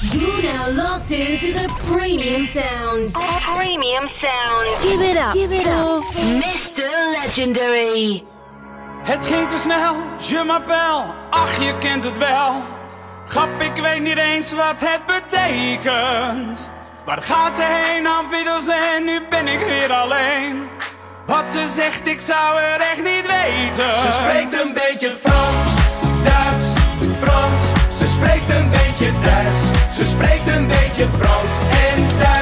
You now locked into the premium sounds. Premium sound. Give it up. Give it up. Mr. Legendary. Het ging te snel, je m'appelle, ach je kent het wel. Grap, ik weet niet eens wat het betekent. Waar gaat ze heen, aanviddels en nu ben ik weer alleen. Wat ze zegt, ik zou het echt niet weten. Ze spreekt een beetje Frans, Duits, Frans. Ze spreekt een beetje Duits. Ze spreekt een beetje Frans en.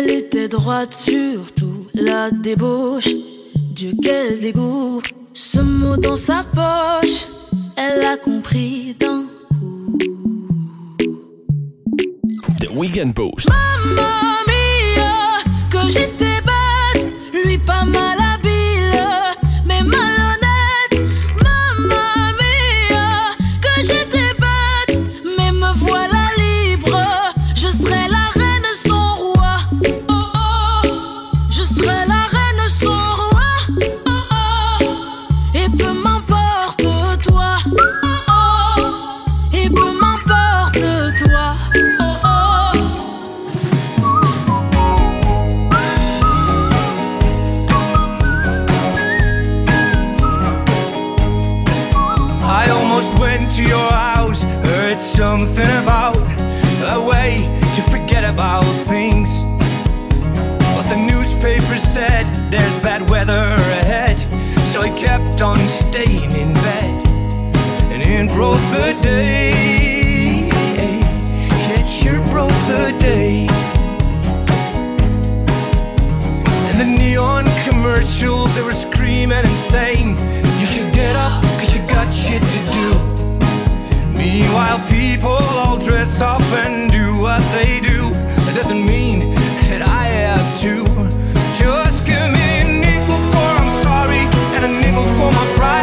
Elle était droite, surtout la débauche. Dieu, quel dégoût, ce mot dans sa poche, elle a compris d'un De Weekend Boost. Mamma mia, que j'étais bête, lui pas mal me la kept on staying in bed. And it broke the day. It sure broke the day. And the neon commercials, they were screaming and saying, You should get up, cause you got shit to do. Meanwhile, people all dress up and do what they do. That doesn't mean for my pride.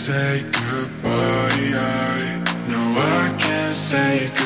Say goodbye. I, no, I can't say goodbye.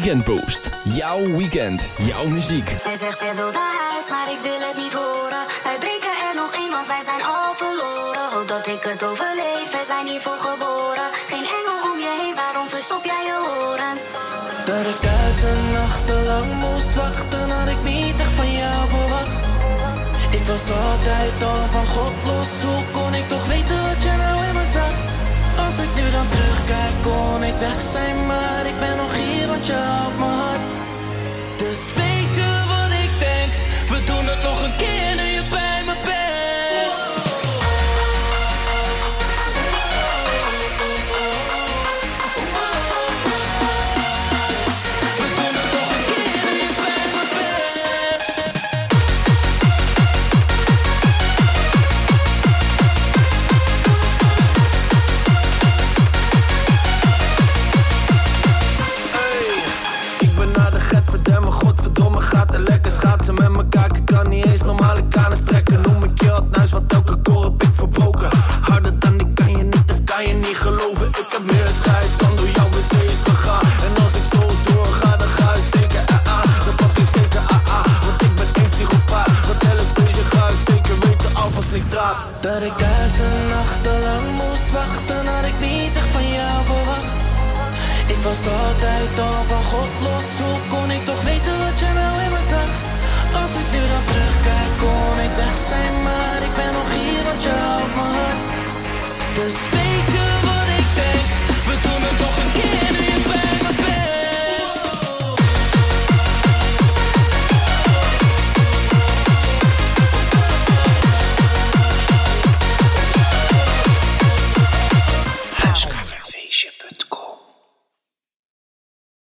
Weekend Boost. Jouw weekend, jouw muziek. Zij zegt zij wil naar huis, maar ik wil het niet horen. Wij breken er nog want wij zijn al verloren. Hoop dat ik het overleef, wij zijn hiervoor geboren. Geen engel om je heen, waarom verstop jij je horens? Dat ik duizend nachten lang moest wachten, had ik niet echt van jou verwacht. Ik was altijd al van God los, hoe kon ik toch weten wat je nou in me zag? Als ik nu dan terugkijk, kon ik weg zijn, maar ik ben nog hier, want je houdt mijn hart. Dus weet je wat ik denk? We doen het nog een keer was altijd dan van God los. Hoe kon ik toch weten wat je nou in me zag? Als ik nu dan terugkijk, kon ik weg zijn, maar ik ben nog hier, want je houdt me hart. Dus weet je wat ik denk? We doen het toch een keer.